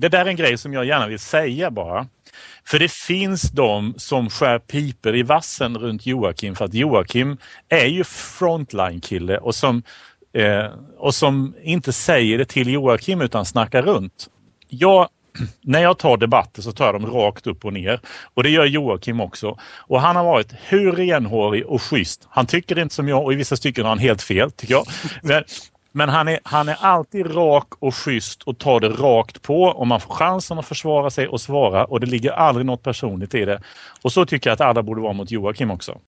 det där är en grej som jag gärna vill säga bara. För det finns de som skär piper i vassen runt Joakim för att Joakim är ju frontline-kille och som, eh, och som inte säger det till Joakim utan snackar runt. Jag när jag tar debatter så tar jag dem rakt upp och ner. Och det gör Joakim också. Och han har varit hur renhårig och schysst. Han tycker inte som jag och i vissa stycken har han helt fel tycker jag. Men, men han, är, han är alltid rak och schysst och tar det rakt på och man får chansen att försvara sig och svara och det ligger aldrig något personligt i det. Och så tycker jag att alla borde vara mot Joakim också.